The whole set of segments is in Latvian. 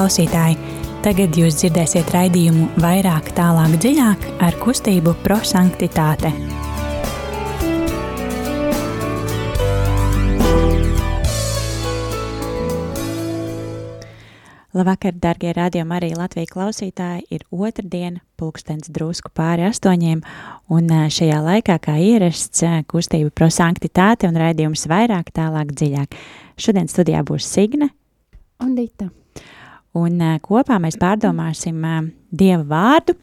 klausītāji! Tagad jūs dzirdēsiet raidījumu vairāk, tālāk, dziļāk ar kustību prosanktitāte. Labvakar, darbie radiokamā arī Latvijas klausītāji. Ir otrdiena, pulkstenis drusku pāri astoņiem, un šajā laikā, kā ierasts, kustība prosanktitāte un raidījums vairāk, tālāk, dziļāk. Šodien studijā būs Signe un Dita. Un kopā mēs pārdomāsim Dieva vārdu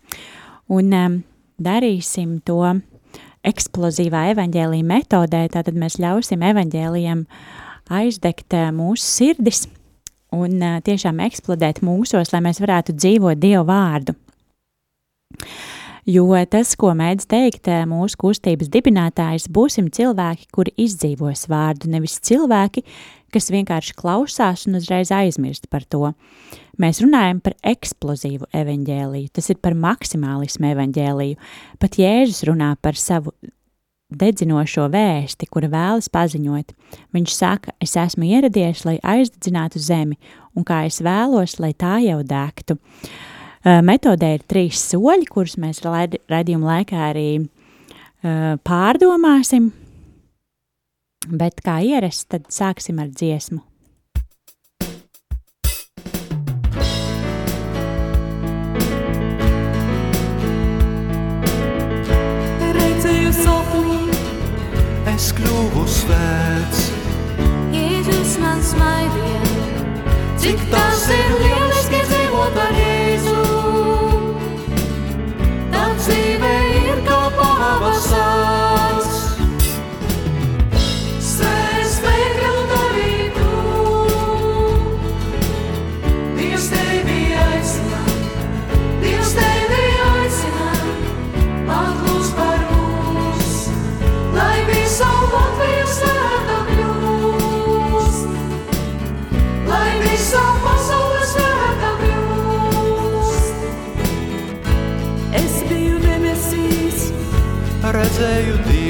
un darīsim to eksplozīvā evaņģēlīja metodē. Tātad mēs ļausim evaņģēlijam aizdegt mūsu sirdis un tiešām eksplodēt mūsos, lai mēs varētu dzīvot Dieva vārdu. Jo tas, ko mēdz teikt mūsu kustības dibinātājs, būsim cilvēki, kuri izdzīvos vārdu, nevis cilvēki, kas vienkārši klausās un uzreiz aizmirst par to. Mēs runājam par eksplozīvu evaņģēliju, tas ir par maksimālismu evaņģēliju. Pat Jēzus runā par savu dedzinošo vēsti, kura vēlas paziņot. Viņš saka, es esmu ieradies, lai aizdedzinātu zemi, un kā es vēlos, lai tā jau degtu. Metodē ir trīs soļi, kurus mēs raidījuma laikā arī pārdomāsim, Bet kā ierasts, tad sāksim ar dziesmu. Redzēju sapnī, es kļuvu svēts. Jēzus man smaidīja, cik tas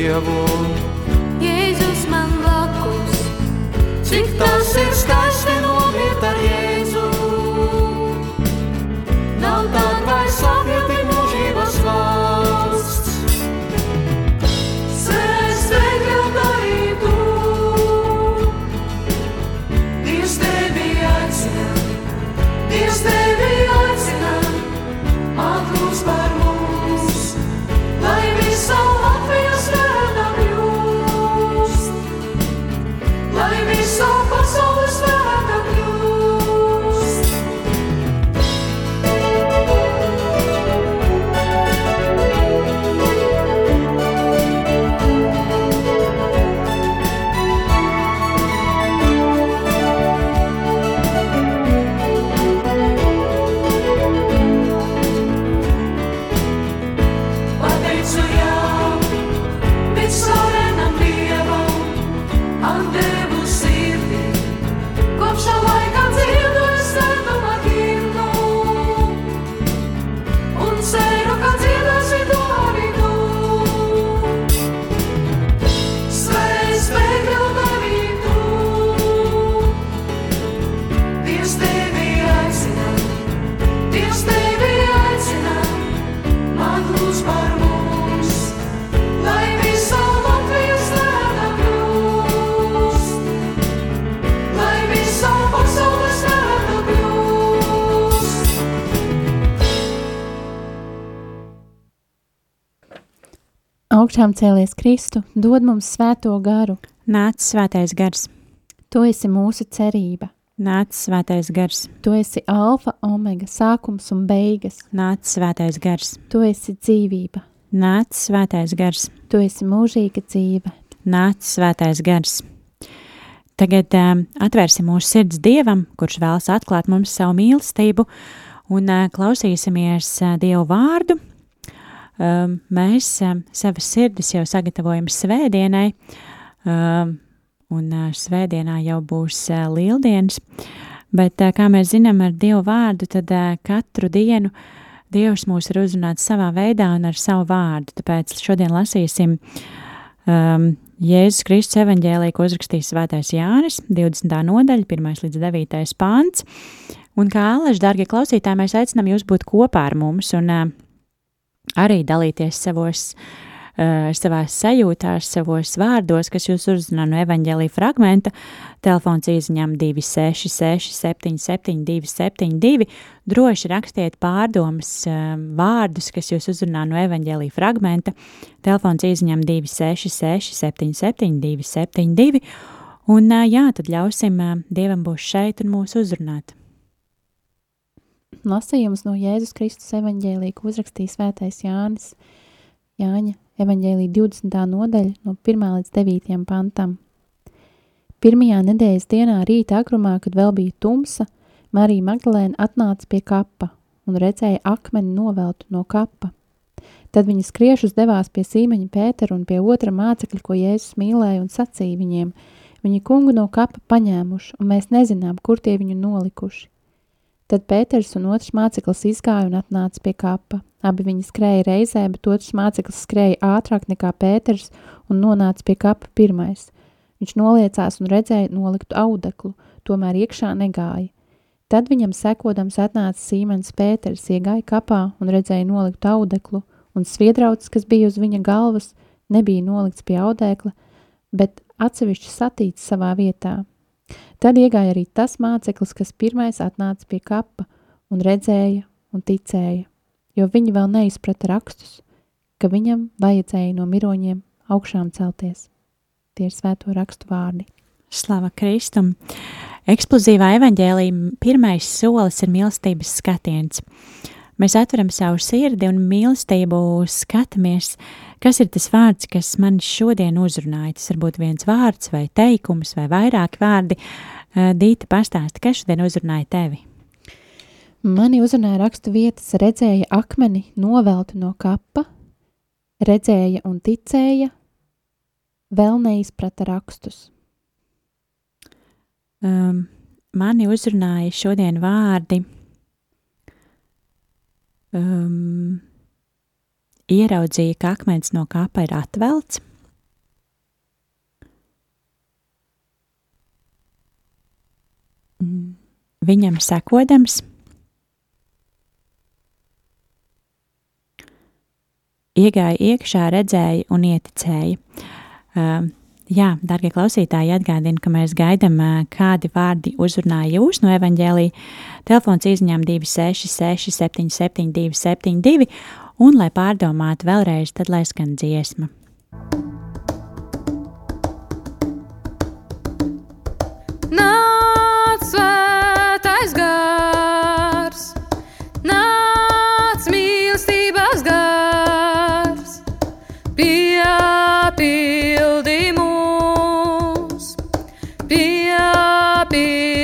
Dievu. Jēzus man blakus, cik tas ir skaisti Augšām cēlies Kristu, dod mums svēto garu. Nāc, svētais gars, Tu esi mūsu cerība. nāc, svētais gars, Tu esi alfa, omega, sākums un beigas. nāc, svētais gars, Tu esi dzīvība. nāc, svētais gars, Tu esi mūžīga dzīve. nāc, svētais gars. Tagad um, atvērsim mūsu sirds Dievam, kurš vēlas atklāt mums savu mīlestību, un uh, klausīsimies uh, Dievu vārdu. Um, mēs um, savas sirdis jau sagatavojam svētdienai, um, un uh, svētdienā jau būs uh, lieldienas, bet, uh, kā mēs zinām ar Dievu vārdu, tad uh, katru dienu Dievs mūs ir uzrunāts savā veidā un ar savu vārdu, tāpēc šodien lasīsim um, Jēzus Kristus evaņģēlī, ko uzrakstījis Svētais Jānis, 20. nodaļa, 1 līdz 9. pāns. Un kā Aleša, dārgie klausītāji, mēs aicinām jūs būt kopā ar mums un uh, arī dalīties savos uh, savās sajūtās, savos vārdos, kas jūs uzrunā no evaņģēlīja fragmenta. Telefons izņem 266, 77, 272. Droši rakstiet pārdomas, uh, vārdus, kas jūs uzrunā no evaņģēlīja fragmenta. Telefons izņem 266, 77, 272. Un uh, jā, tad ļausim uh, Dievam būt šeit un mūs uzrunāt. Lasījums no Jēzus Kristus evaņģēlī, ko uzrakstīja svētais Jānis Jāņa evaņģēlī 20. nodaļa no 1. līdz 9. pantam. Pirmajā nedēļas dienā rīta agrumā, kad vēl bija tumsa, Marija Magdalēna atnāca pie kapa un redzēja akmeni noveltu no kapa. Tad viņa skriešus devās pie sīmeņa Pētera un pie otra mācekļa, ko Jēzus mīlēja un sacīja viņiem, viņi kungu no kapa paņēmuši, un mēs nezinām, kur tie viņu nolikuši. Tad Pēters un otrs māceklis izgāja un atnāca pie kapa. Abi viņi skrēja reizē, bet otrs māceklis skrēja ātrāk nekā Pēters un nonāca pie kapa pirmais. Viņš noliecās un redzēja noliktu audeklu, tomēr iekšā negāja. Tad viņam sekodams atnāca Sīmens Pēters, iegāja kapā un redzēja noliktu audeklu, un sviedrauts, kas bija uz viņa galvas, nebija nolikts pie audekla, bet atsevišķi satīts savā vietā. Tad iegāja arī tas māceklis, kas pirmais atnāca pie kapa un redzēja un ticēja, jo viņi vēl neizprata rakstus, ka viņam vajadzēja no miroņiem augšām celties. Tie ir svēto rakstu vārdi. Slava Kristum! Eksplozīvā evaņģēlījuma pirmais solis ir mīlestības skatiens. Mēs atveram savu sirdi un mīlestību skatāmies, kas ir tas vārds, kas man šodien uzrunāja. Tas var būt viens vārds vai teikums vai vairāki vārdi. Dīta pastāsta, kas šodien uzrunāja tevi? Mani uzrunāja rakstu vietas, redzēja akmeni noveltu no kapa, redzēja un ticēja, vēl neizprata rakstus. Um, mani uzrunāja šodien vārdi um, ieraudzīja, ka akmens no kapa ir atvelts. Viņam sekodams, iegāja iekšā, redzēja un ieticēja. Um, Jā, darbie klausītāji, atgādinu, ka mēs gaidām, kādi vārdi uzrunāja jūs no evaņģēlīja. Telefons izņem 266, 772, 72, un, lai pārdomātu vēlreiz, tad lai skan dziesma. Nāc, be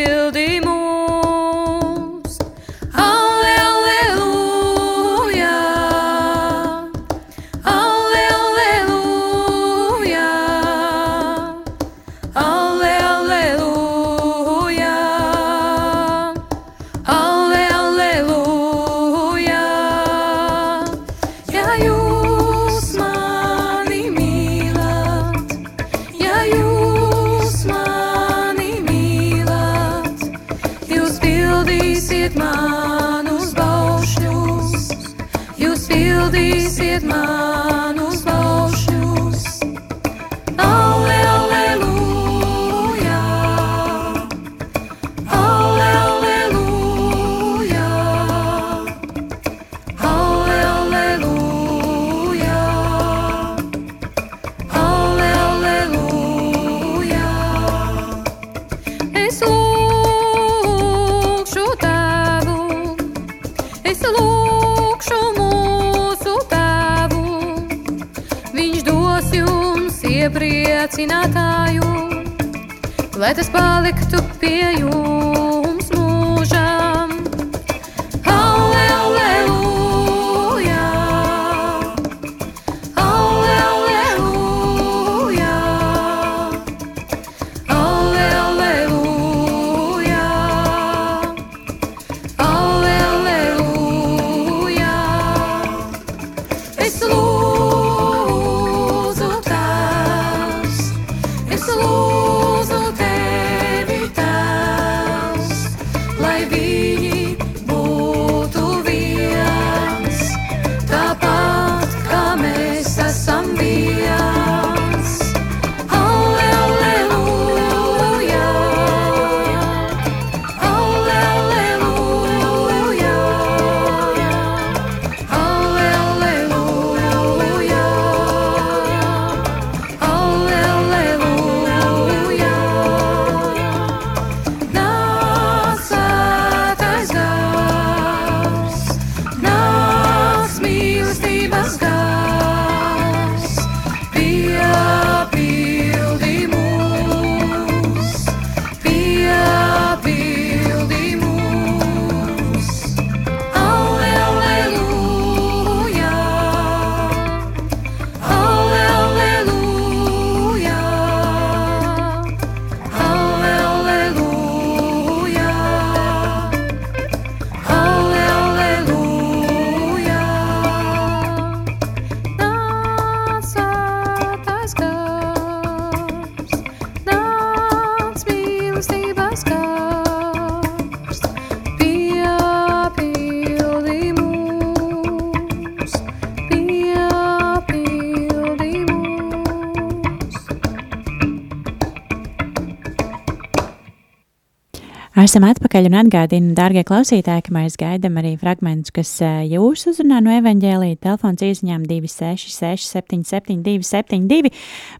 Esam atpakaļ un atgādinu, dārgie klausītāji, ka mēs gaidām arī fragmentus, kas jūs uzrunā no evaņģēlīja. Telefons izņem 266, 772, 72,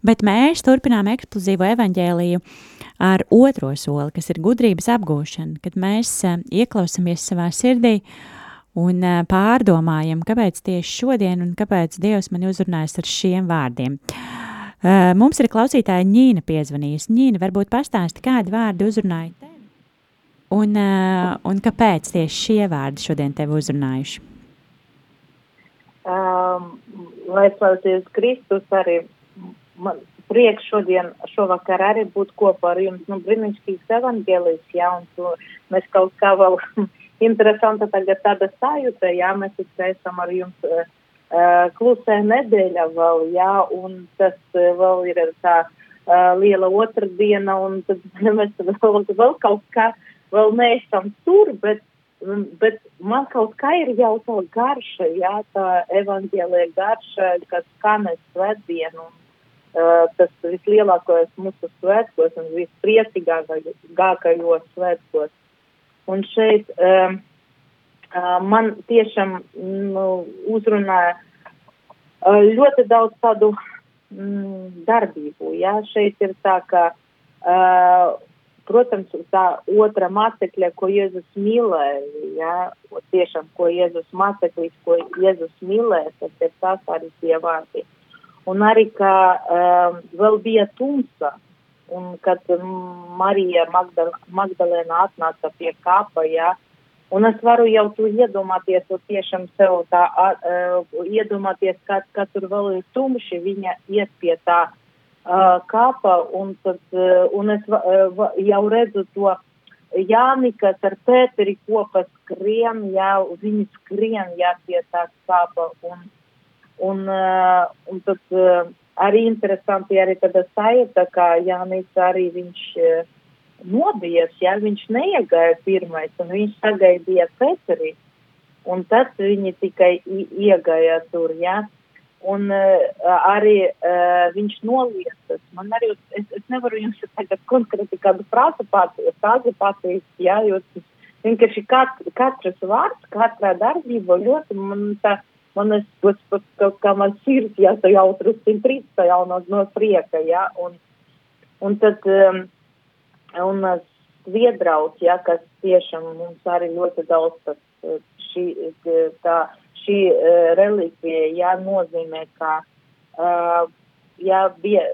bet mēs turpinām eksplozīvo evaņģēliju ar otro soli, kas ir gudrības apgūšana, kad mēs ieklausāmies savā sirdī un pārdomājam, kāpēc tieši šodien un kāpēc Dievs man uzrunājas ar šiem vārdiem. Mums ir klausītāja Ņīna piezvanījusi. Ņīna, varbūt pastāsti, kādi vārdi uzrunāja tevi? Un, uh, un kāpēc tieši šie vārdi šodien tevi uzrunājuši? Um, lai slavēties Kristus, arī man prieks šodien, šovakar arī būt kopā ar jums. Nu, brīnišķīgs evaņģēlijs, jā, un mēs kaut kā vēl interesanta tagad tāda sajūta, jā, mēs esam ar jums uh, klusē nedēļa vēl, jā, un tas uh, vēl ir tā uh, liela otrdiena, un tad mēs vēl, vēl kaut kā vēl neesam tur, bet, bet man kaut kā ir jau tā garša, jā, tā evaņģēlē garša, kas skanēs svētdienu. Uh, tas vislielākais mūsu svētkos un vispriecīgākajos svētkos. Un šeit um, uh, man tiešām nu, uzrunāja uh, ļoti daudz tādu mm, darbību. Jā, šeit ir tā, ka uh, protams, tā otra mācekļa, ko Jēzus mīlēja, ja, tiešām, ko Jēzus māceklis, ko Jēzus mīlēja, tas ir tās arī tie vārdi. Un arī, ka um, vēl bija tumsa, un kad Marija Magdal Magdalēna atnāca pie kāpa, ja, un es varu jau tu iedomāties, un tiešām sev tā, uh, iedomāties, ka, ka tur vēl ir tumši, viņa iet pie tā, kapa, un, tad, un es jau redzu to Jāni, kas ar Pēteri kopā skrien, jā, viņi skrien, jā, pie tā kapa, un, un, un tad arī interesanti arī tāda sajūta, ka Jānis arī viņš nobijies, jā, viņš neiegāja pirmais, un viņš sagaidīja Pēteri, un tad viņi tikai iegāja tur, jā. Ja? Un uh, arī uh, viņš noliecas. Man arī, es, es nevaru jums tagad konkrēti kādu frāzi pateikt, jā, jo tas vienkārši kat, katrs vārds, katrā darbība ļoti man tā, man es, tas, tas, kaut kā man sirds, jā, tā jau trusciņ trīsta jau no, no prieka, jā, un, un tad, um, un uh, sviedrauts, jā, kas tiešām mums arī ļoti daudz tas, šī, tā, šī uh, relikvija jānozīmē, ka uh, jā, bija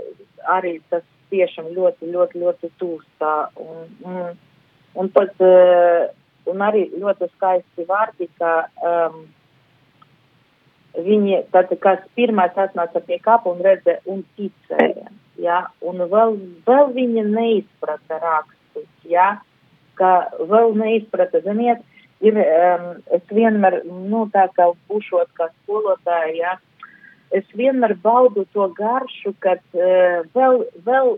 arī tas tiešām ļoti, ļoti, ļoti tūstā. Un, un, un, pat, uh, un arī ļoti skaisti vārdi, ka um, viņi, tad, kas pirmais atnāca pie kapa un redze un ticēja, jā, un vēl, vēl viņa neizprata rakstus, jā, ka vēl neizprata, ziniet, ir, um, es vienmēr, nu, tā kā būšot kā skolotāja, jā, es vienmēr baudu to garšu, kad uh, vēl, vēl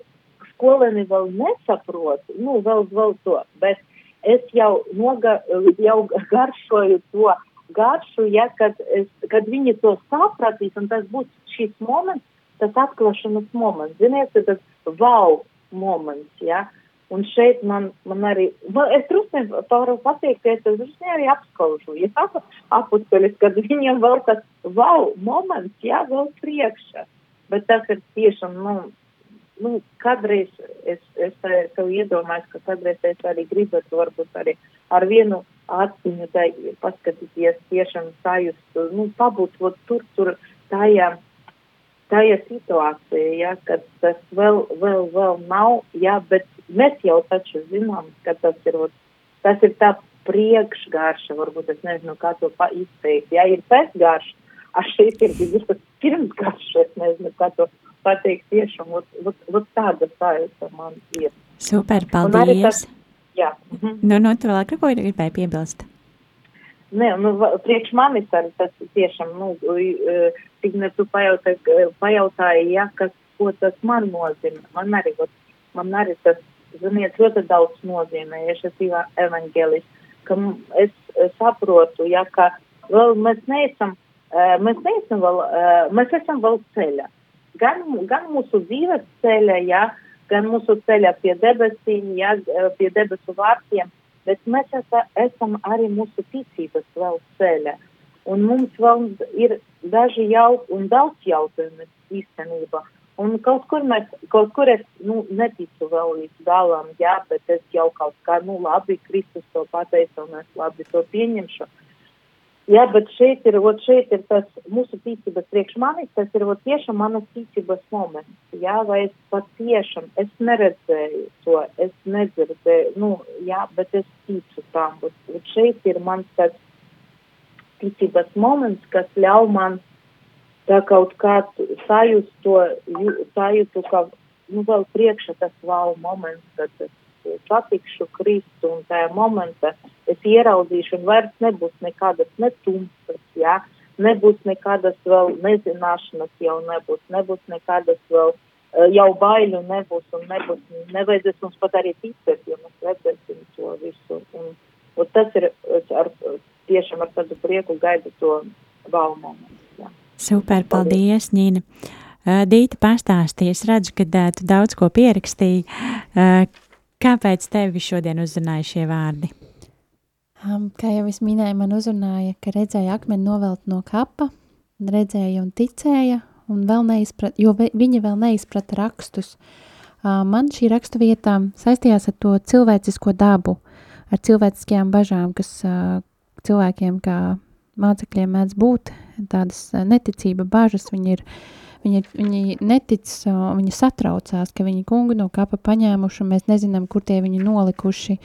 skolēni vēl nesaprot, nu, vēl, vēl to, bet es jau, noga, jau garšoju to garšu, ja, kad, es, kad viņi to sapratīs, un tas būs šis moments, tas atklāšanas moments, ziniet, tas wow moments, ja, uh, Un šeit man, man arī, es drusku varu pateikties, es drusku arī apskaužu, ja apuspeļas, kad viņiem vēl tas wow moments, jā, vēl priekšā. Bet tas ir tiešām, nu, nu kādreiz es, es sev iedomājos, ka kādreiz es arī gribētu varbūt arī ar vienu tai paskatīties tiešām sajust, nu, pabūt ot, tur, tur, tajā tajā situācijā, ja, kad tas vēl, vēl, vēl nav, ja, bet mēs jau taču zinām, ka tas ir, tas ir tā priekšgārša, varbūt es nezinu, kā to izteikt. Ja ir pēcgārša, a šeit ir tas pirmsgārša, es nezinu, kā to pateikt tiešām, ot, ot, ot tāda sajūta man ir. Super, paldies! Tas, jā. Mhm. Nu, nu, tu vēl kaut ko gribēji piebilst? Nē, nu, priekš manis arī tas tiešām, nu, tik ne tu pajautāji, pajautāji, ja, kas, ko tas man nozīmē. Man arī, man arī tas, ziniet, ļoti daudz nozīmē, ja šis ir evaņģēlis, ka es saprotu, ja, ka vēl mēs neesam, mēs neesam vēl, mēs esam vēl ceļā. Gan, gan mūsu dzīves ceļa, ja, gan mūsu ceļa pie debesīm, ja, pie debesu vārtiem, bet mēs esa, esam arī mūsu ticības vēl ceļa. Un mums vēl ir daži jautājumi un daudz jautājumu īstenībā. Un kaut kur mēs, kaut kur es, nu, neticu vēl līdz galam, jā, bet es jau kaut kā, nu, labi, Kristus to pateica un es labi to pieņemšu. Jā, bet šeit ir, ot, šeit ir tas mūsu ticības priekš manis, tas ir, ot, tiešām manas ticības moments, jā, vai es patiešām, es neredzēju to, es nedzirdēju, nu, jā, bet es ticu tam, ot, ot šeit ir mans tas ticības moments, kas ļauj man tā kaut kā sajust to, sajūtu, ka, nu, vēl priekšā tas wow moments, kad es satikšu Kristu un tajā momentā es ieraudzīšu un vairs nebūs nekādas netumsas, jā, nebūs nekādas vēl nezināšanas jau nebūs, nebūs nekādas vēl eh, jau baiļu nebūs un nebūs, nevajadzēs mums pat arī ticēt, jo mēs redzēsim to visu. Un, un tas ir, ar, tiešām ar tādu prieku gaidu to wow momentu. Super, paldies, Ņīna. Uh, Dīta pastāstīja, es redzu, ka uh, tu daudz ko pierakstīji. Kāpēc tevi šodien uzrunāja šie vārdi? Um, kā jau es minēju, man uzrunāja, ka redzēja akmeni novelt no kapa, redzēja un ticēja, un vēl neizprat, jo ve, viņa vēl neizprata rakstus. Uh, man šī rakstu vietā saistījās ar to cilvēcisko dabu, ar cilvēciskajām bažām, kas uh, cilvēkiem kā mācekļiem mēdz būt, tādas neticība, bažas, viņi ir Viņi, viņi netic, viņi satraucās, ka viņi kungu no kapa paņēmuši, un mēs nezinām, kur tie viņi nolikuši.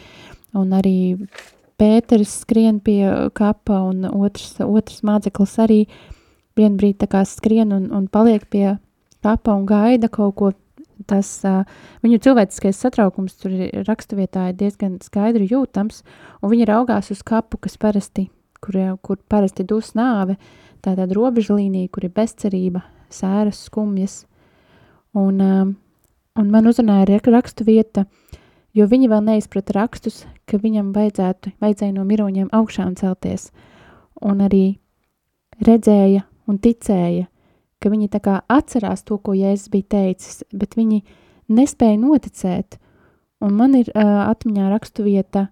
Un arī Pēters skrien pie kapa, un otrs, otrs māceklis arī vienu brīdi tā kā skrien un, un paliek pie kapa un gaida kaut ko. Tas uh, viņu cilvēciskais satraukums tur raksturvietā ir diezgan skaidri jūtams, un viņi raugās uz kapu, kas parasti, kur, kur parasti dus nāve, tā tāda robežlīnija, kur ir bezcerība, sēras, skumjas. Un, um, un man uzrunāja rak- rakstu vieta, jo viņi vēl neizprata rakstus, ka viņam vajadzētu, vajadzēja no miroņiem augšām celties. Un arī redzēja un ticēja, ka viņi tā kā atcerās to, ko Jēzus bija teicis, bet viņi nespēja noticēt. Un man ir uh, atmiņā rakstu vieta,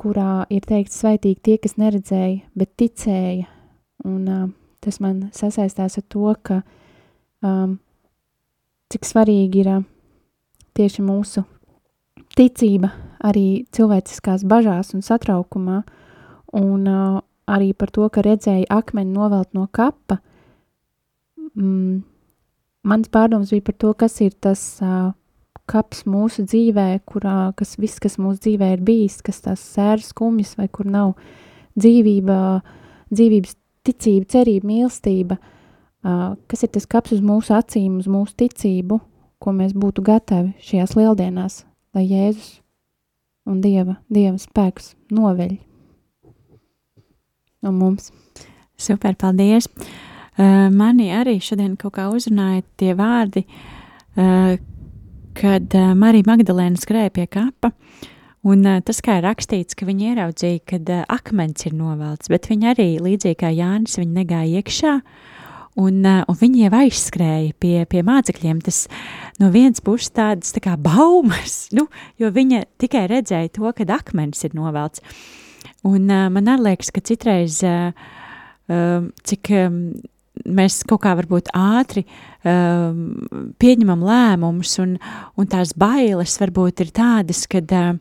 kurā ir teikts sveitīgi tie, kas neredzēja, bet ticēja. Un uh, tas man sasaistās ar to, ka um, cik svarīgi ir uh, tieši mūsu ticība arī cilvēciskās bažās un satraukumā, un uh, arī par to, ka redzēja akmeni novelt no kapa. Mm, mans pārdoms bija par to, kas ir tas uh, kaps mūsu dzīvē, kurā kas viss, kas mūsu dzīvē ir bijis, kas tās sēras skumjas vai kur nav dzīvība, dzīvības ticība, cerība, mīlestība, uh, kas ir tas kaps uz mūsu acīm, uz mūsu ticību, ko mēs būtu gatavi šajās lieldienās, lai Jēzus un Dieva, Dieva spēks noveļ no mums. Super, paldies! Uh, mani arī šodien kaut kā uzrunāja tie vārdi, uh, kad uh, Marija Magdalēna skrēja pie kapa. Un tas, kā ir rakstīts, ka viņi ieraudzīja, ka uh, akmens ir novelts, bet viņi arī, līdzīgi kā Jānis, viņi negāja iekšā, uh, un viņi jau aizskrēja pie, pie mācekļiem. Tas no vienas puses tādas tā kā baumas, nu, jo viņa tikai redzēja to, ka akmens ir novelts. Un uh, man arī liekas, ka citreiz, uh, cik mēs kaut kā varbūt ātri pieņemam lēmumus, un, un tās bailes varbūt ir tādas, ka uh,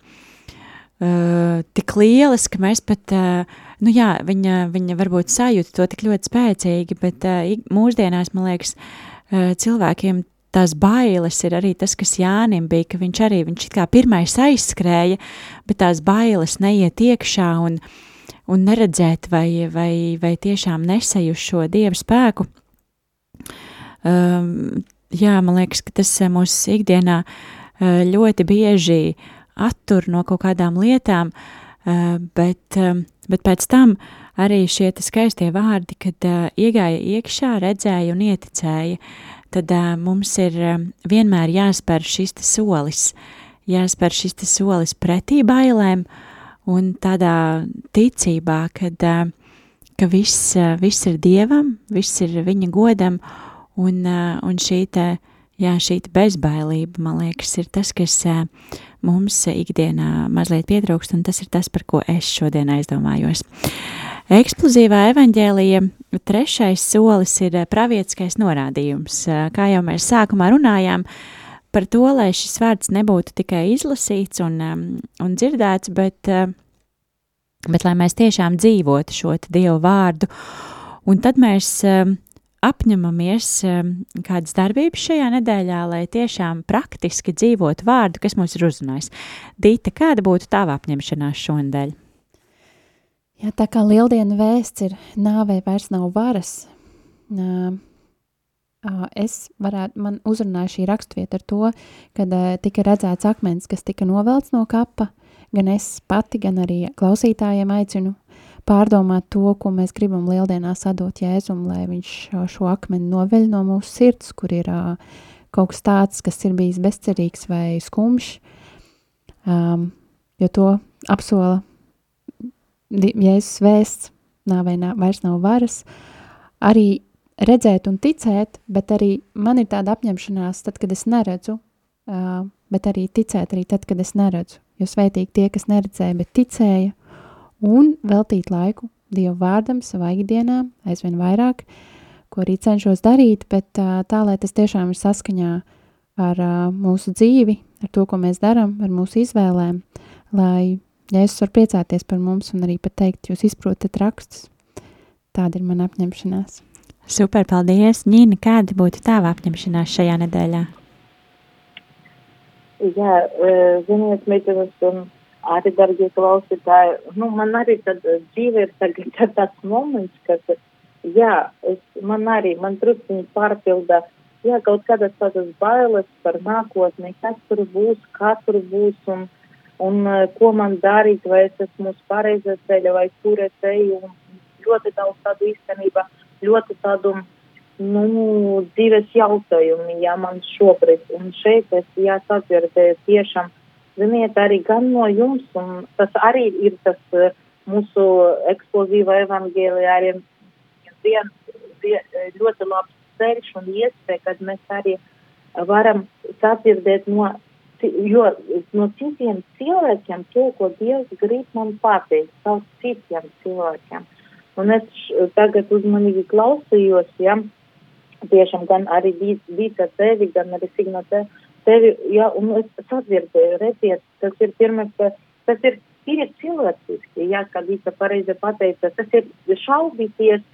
uh, tik lielas, ka mēs pat, uh, nu jā, viņa, viņa varbūt sajūta to tik ļoti spēcīgi, bet uh, mūsdienās, man liekas, uh, cilvēkiem tās bailes ir arī tas, kas Jānim bija, ka viņš arī, viņš kā pirmais aizskrēja, bet tās bailes neiet iekšā un, un neredzēt vai, vai, vai tiešām nesajust šo dievu spēku. Um, jā, man liekas, ka tas mūsu ikdienā uh, ļoti bieži attur no kaut kādām lietām, uh, bet, um, bet pēc tam arī šie skaistie vārdi, kad uh, iegāja iekšā, redzēja un ieticēja, tad mums ir vienmēr jāspēr šis solis, jāspēr šis solis pretī bailēm un tādā ticībā, kad, ka viss, viss ir Dievam, viss ir viņa godam, un, un šī te, Jā, šī bezbailība, man liekas, ir tas, kas mums ikdienā mazliet pietrūkst, un tas ir tas, par ko es šodien aizdomājos. Eksplozīvā evaņģēlija trešais solis ir pravietiskais norādījums. Kā jau mēs sākumā runājām, par to, lai šis vārds nebūtu tikai izlasīts un, un dzirdēts, bet, bet lai mēs tiešām dzīvotu šo Dievu vārdu. Un tad mēs apņemamies kādas darbības šajā nedēļā, lai tiešām praktiski dzīvotu vārdu, kas mums ir uzrunājis. Dīta, kāda būtu tava apņemšanās šonadēļ? Jā, tā kā lieldienu vēsts ir nāvei vairs nav varas, es varētu, man uzrunāja šī rakstvieta ar to, kad tika redzēts akmens, kas tika novelts no kapa, gan es pati, gan arī klausītājiem aicinu pārdomāt to, ko mēs gribam lieldienās atdot Jēzum, lai viņš šo akmeni noveļ no mūsu sirds, kur ir kaut kas tāds, kas ir bijis bezcerīgs vai skumjš, um, jo to apsola Jēzus vēsts, nāvei nā, vairs nav varas, arī redzēt un ticēt, bet arī man ir tāda apņemšanās, tad, kad es neredzu, uh, bet arī ticēt arī tad, kad es neredzu, jo svētīgi tie, kas neredzēja, bet ticēja, un veltīt laiku Dievu vārdam savā ikdienā aizvien vairāk, ko arī cenšos darīt, bet tā, lai tas tiešām ir saskaņā ar mūsu dzīvi, ar to, ko mēs darām, ar mūsu izvēlēm, lai Jēzus var priecāties par mums un arī pat teikt, jūs izprotat rakstus. Tāda ir mana apņemšanās. Super, paldies! Nīna, kāda būtu tava apņemšanās šajā nedēļā? Jā, ziniet, meitenes, un arī, darbie klausītāji, nu, man arī tad dzīve ir tagad tāds moments, kad, jā, es, man arī, man trusciņi pārpilda, jā, kaut kādas tādas bailes par nākotni, kas tur būs, kā tur būs un, un ko man darīt, vai es esmu uz pareizā ceļa, vai kur es eju, un ļoti daudz tādu īstenībā, ļoti tādu, nu, dzīves jautājumi, jā, man šobrīd, un šeit es, jā, sadzirdēju tiešām, ziniet, arī gan no jums, un tas arī ir tas uh, mūsu eksplozīva evangēlijā arī viens vien, ļoti labs ceļš un iespēja, kad mēs arī varam sadzirdēt no, jo, no citiem cilvēkiem to, ko Dievs grib man pateikt, savu citiem cilvēkiem. Un es tagad uzmanīgi klausījos, ja, tiešām gan arī Vīta tevi, gan arī Signa tevi, tevi, ja, un es sadzirdēju, redziet, tas ir pirmais, tas ir tīri cilvēciski, ja, kā Vīta pareizi pateica, tas ir šaubīties,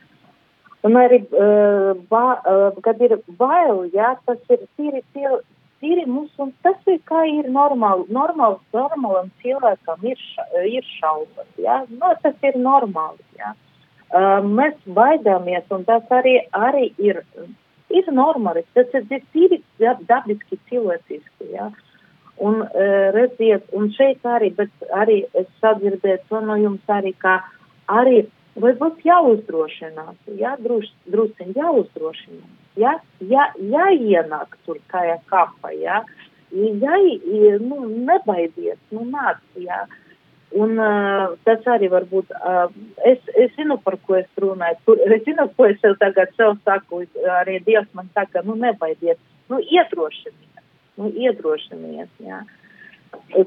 un arī, uh, ba, uh, kad ir bail, ja, tas ir tīri, tīri, tīri mums, un tas ir kā ir normāli, normāls, normālam cilvēkam ir, ša, ir šaubas, ja, no, tas ir normāli, ja. Uh, mēs baidāmies, un tas arī, arī ir ir normāli, tas ir tīri dabiski cilvēciski, jā. Un uh, redziet, un šeit arī, bet arī es sadzirdēju to no jums arī, kā arī varbūt jāuzdrošinās, jā, drus, drusiņ jāuzdrošinās, jā, jā, jāienāk tur tajā kapā, jā, jā, nu, nebaidies, nu, nāc, jā. Uh, Un uh, tas arī varbūt, uh, es, es zinu, par ko es runāju, tur, es zinu, ko es sev tagad sev saku, arī Dievs man saka, nu nebaidies, nu iedrošinies, nu iedrošinies, jā.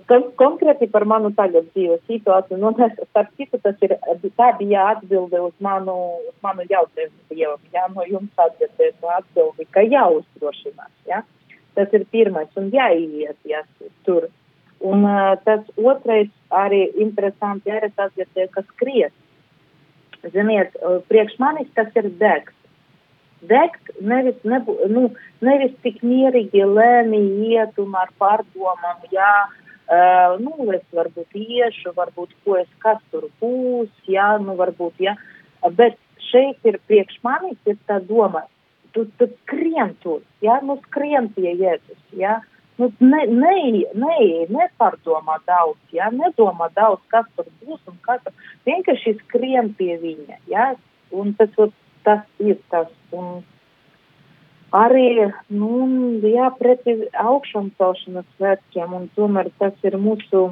Kon konkrēti par manu tagad dzīves situāciju, nu, tas, starp citu, tas ir, tā bija atbilde uz manu, uz manu jautājumu Dievam, jā, no jums atbildēt no atbildi, ka jāuzdrošinās, jā. Tas ir pirmais, un jāiet, jā, tur. Un uh, tas otrais arī interesanti arī tas, ja tie, kas skries. Ziniet, priekš manis tas ir degs. Degt nevis, nebu, nu, nevis tik mierīgi lēni iet un ar pārdomām, jā, uh, nu, es varbūt iešu, varbūt ko es, kas tur būs, jā, nu, varbūt, jā, bet šeit ir priekš manis ir tā doma, tu, tu skrien tur, jā, nu, skrien pie Jēzus, jā, uh, nu, ne, ne, ne, nepārdomā daudz, ja, nedomā daudz, kas tur būs un kas tur. Vienkārši skrien pie viņa, ja, un tas, tas ir tas, un arī, nu, jā, pretī augšām celšanas svētkiem, un tomēr tas ir mūsu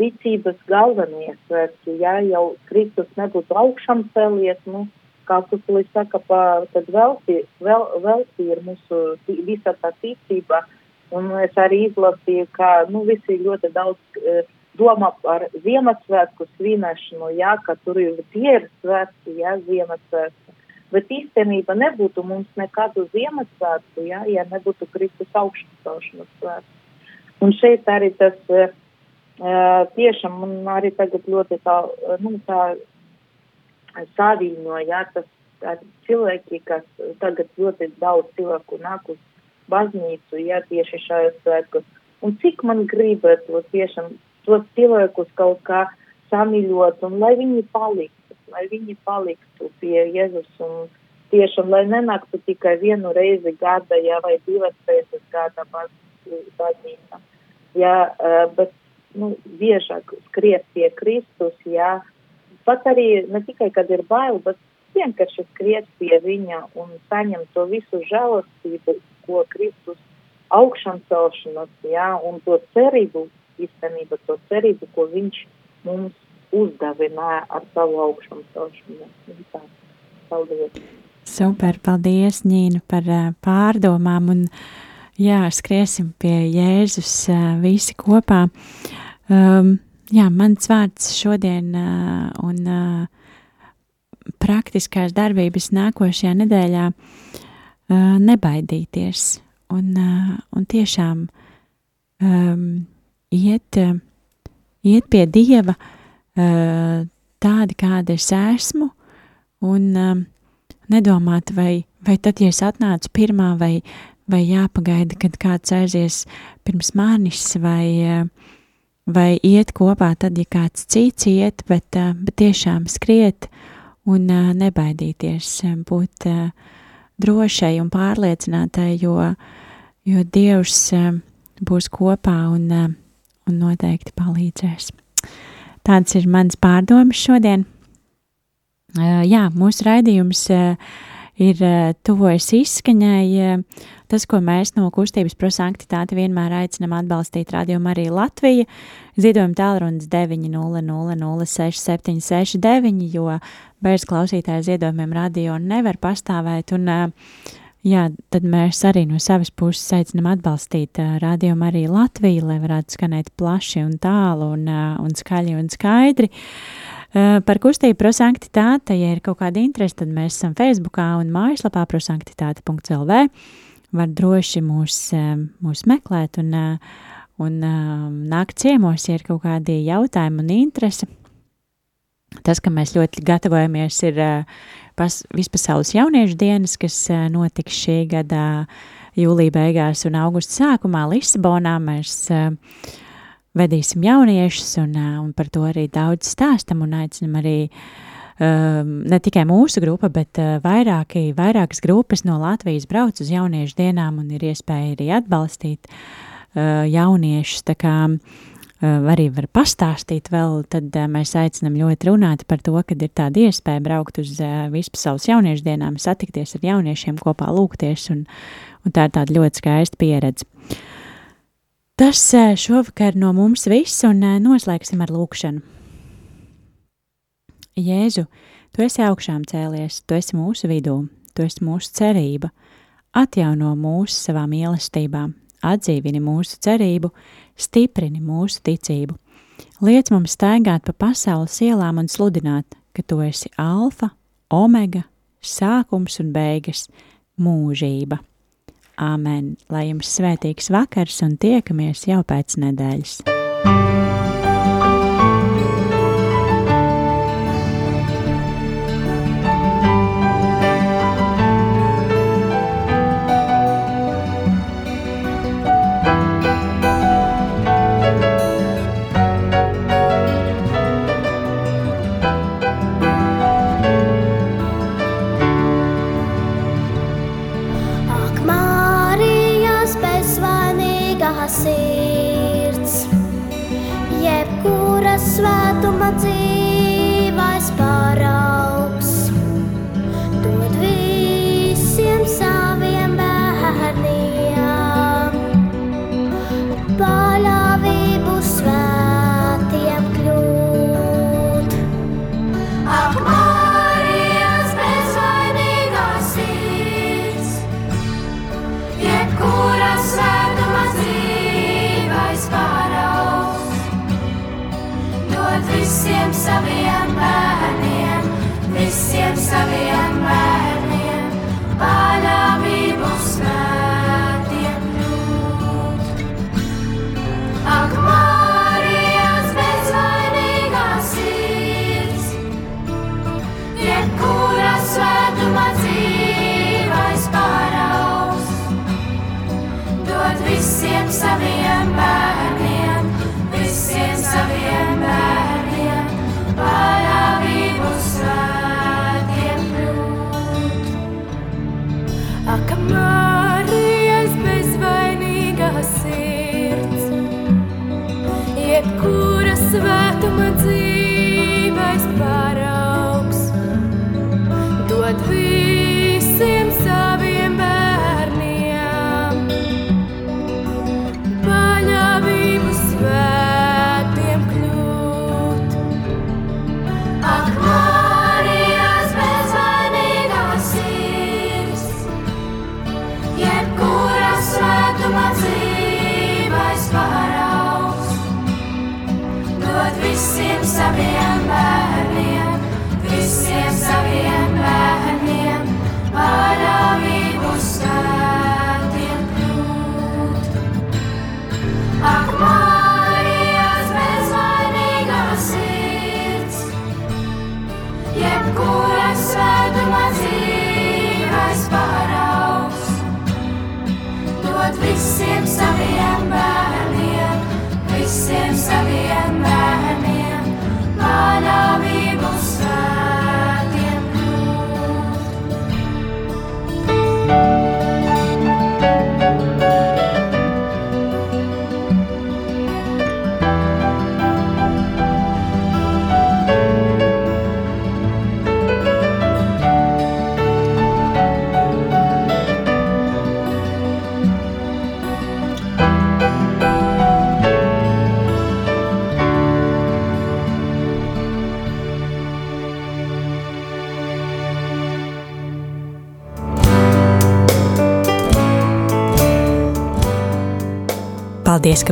ticības galvenie svētki, ja? Jau Kristus nebūtu augšām celies, nu, kā Kukulis saka, pa, tad velti, vēl, velti ir mūsu visa tā ticība. Un es arī izlasīju, ka nu, visi ļoti daudz uh, domā par Ziemassvētku svinēšanu, jā, ka tur ir tie ir svētki, jā, Ziemassvētku. Bet īstenībā nebūtu mums nekādu Ziemassvētku, jā, ja nebūtu Kristus augšstāšanas svētku. Un šeit arī tas uh, uh, tiešām man arī tagad ļoti tā, uh, nu, tā saviņo, jā, tas cilvēki, kas tagad ļoti daudz cilvēku nāk uz baznīcu, jā, tieši šajos svētkos. Un cik man gribētu tiešām tos cilvēkus kaut kā samīļot un lai viņi paliktu, lai viņi paliktu pie Jēzus un tiešām, lai nenāktu tikai vienu reizi gada, jā, vai divas reizes gada baznīca. Jā, uh, bet, nu, biežāk skriet pie Kristus, jā, pat arī ne tikai, kad ir bail, bet vienkārši skriet pie viņa un saņem to visu žēlastību, ko Kristus augšām celšanas, jā, un to cerību, īstenībā to cerību, ko viņš mums uzdevināja ar savu augšām celšanu. Tā, paldies. Super, paldies, Nīna, par pārdomām un jā, skriesim pie Jēzus visi kopā. Um, jā, mans vārds šodien uh, un uh, praktiskās darbības nākošajā nedēļā uh, nebaidīties. Un, uh, un tiešām um, iet, uh, iet pie Dieva uh, tādi, kāda es esmu, un um, nedomāt, vai, vai tad, ja es atnācu pirmā, vai, vai jāpagaida, kad kāds aizies pirms manis, vai, vai iet kopā tad, ja kāds cits iet, bet, bet tiešām skriet un nebaidīties, būt drošai un pārliecinātai, jo, jo Dievs uh, būs kopā un, uh, un noteikti palīdzēs. Tāds ir mans pārdoms šodien. Uh, jā, mūsu raidījums ir tuvojas izskaņai. Tas, ko mēs no kustības prosanktitāte vienmēr aicinām atbalstīt Radio Marija Latvija, ziedojuma tālrunis 900-06-769, jo bez klausītāja ziedojumiem radio nevar pastāvēt, un uh, jā, tad mēs arī no savas puses aicinām atbalstīt uh, Radio Marija Latviju, lai varētu skanēt plaši un tālu un, uh, un skaļi un skaidri. Uh, par kustību prosanktitāte, ja ir kaut kāda interese, tad mēs esam Facebookā un mājaslapā prosanktitāte.lv. Var droši mūs, mūs meklēt un, un nākt ciemos, ja ir kaut kādi jautājumi un interesi. Tas, ka mēs ļoti gatavojamies, ir pas, vispasaules jauniešu dienas, kas notiks šī gada jūlija beigās un augusta sākumā Lisabonā. Mēs vedīsim jauniešus, un, un par to arī daudz stāstam un aicinam arī ne tikai mūsu grupa, bet vairāki, vairākas grupas no Latvijas brauc uz jauniešu dienām un ir iespēja arī atbalstīt jauniešus. Tā kā uh, arī var pastāstīt vēl, tad uh, mēs aicinam ļoti runāt par to, kad ir tāda iespēja braukt uz uh, vispasaules jauniešu dienām, satikties ar jauniešiem kopā lūgties, un, un tā ir tāda ļoti skaista pieredze. Tas šovakar no mums viss, un noslēgsim ar lūkšanu. Jēzu, tu esi augšām cēlies, tu esi mūsu vidū, tu esi mūsu cerība, atjauno mūsu savā mīlestībā, atdzīvini mūsu cerību, stiprini mūsu ticību. Liec mums staigāt pa pasaules ielām un sludināt, ka tu esi alfa, omega, sākums un beigas, mūžība. Āmen! Lai jums svētīgs vakars un tiekamies jau pēc nedēļas!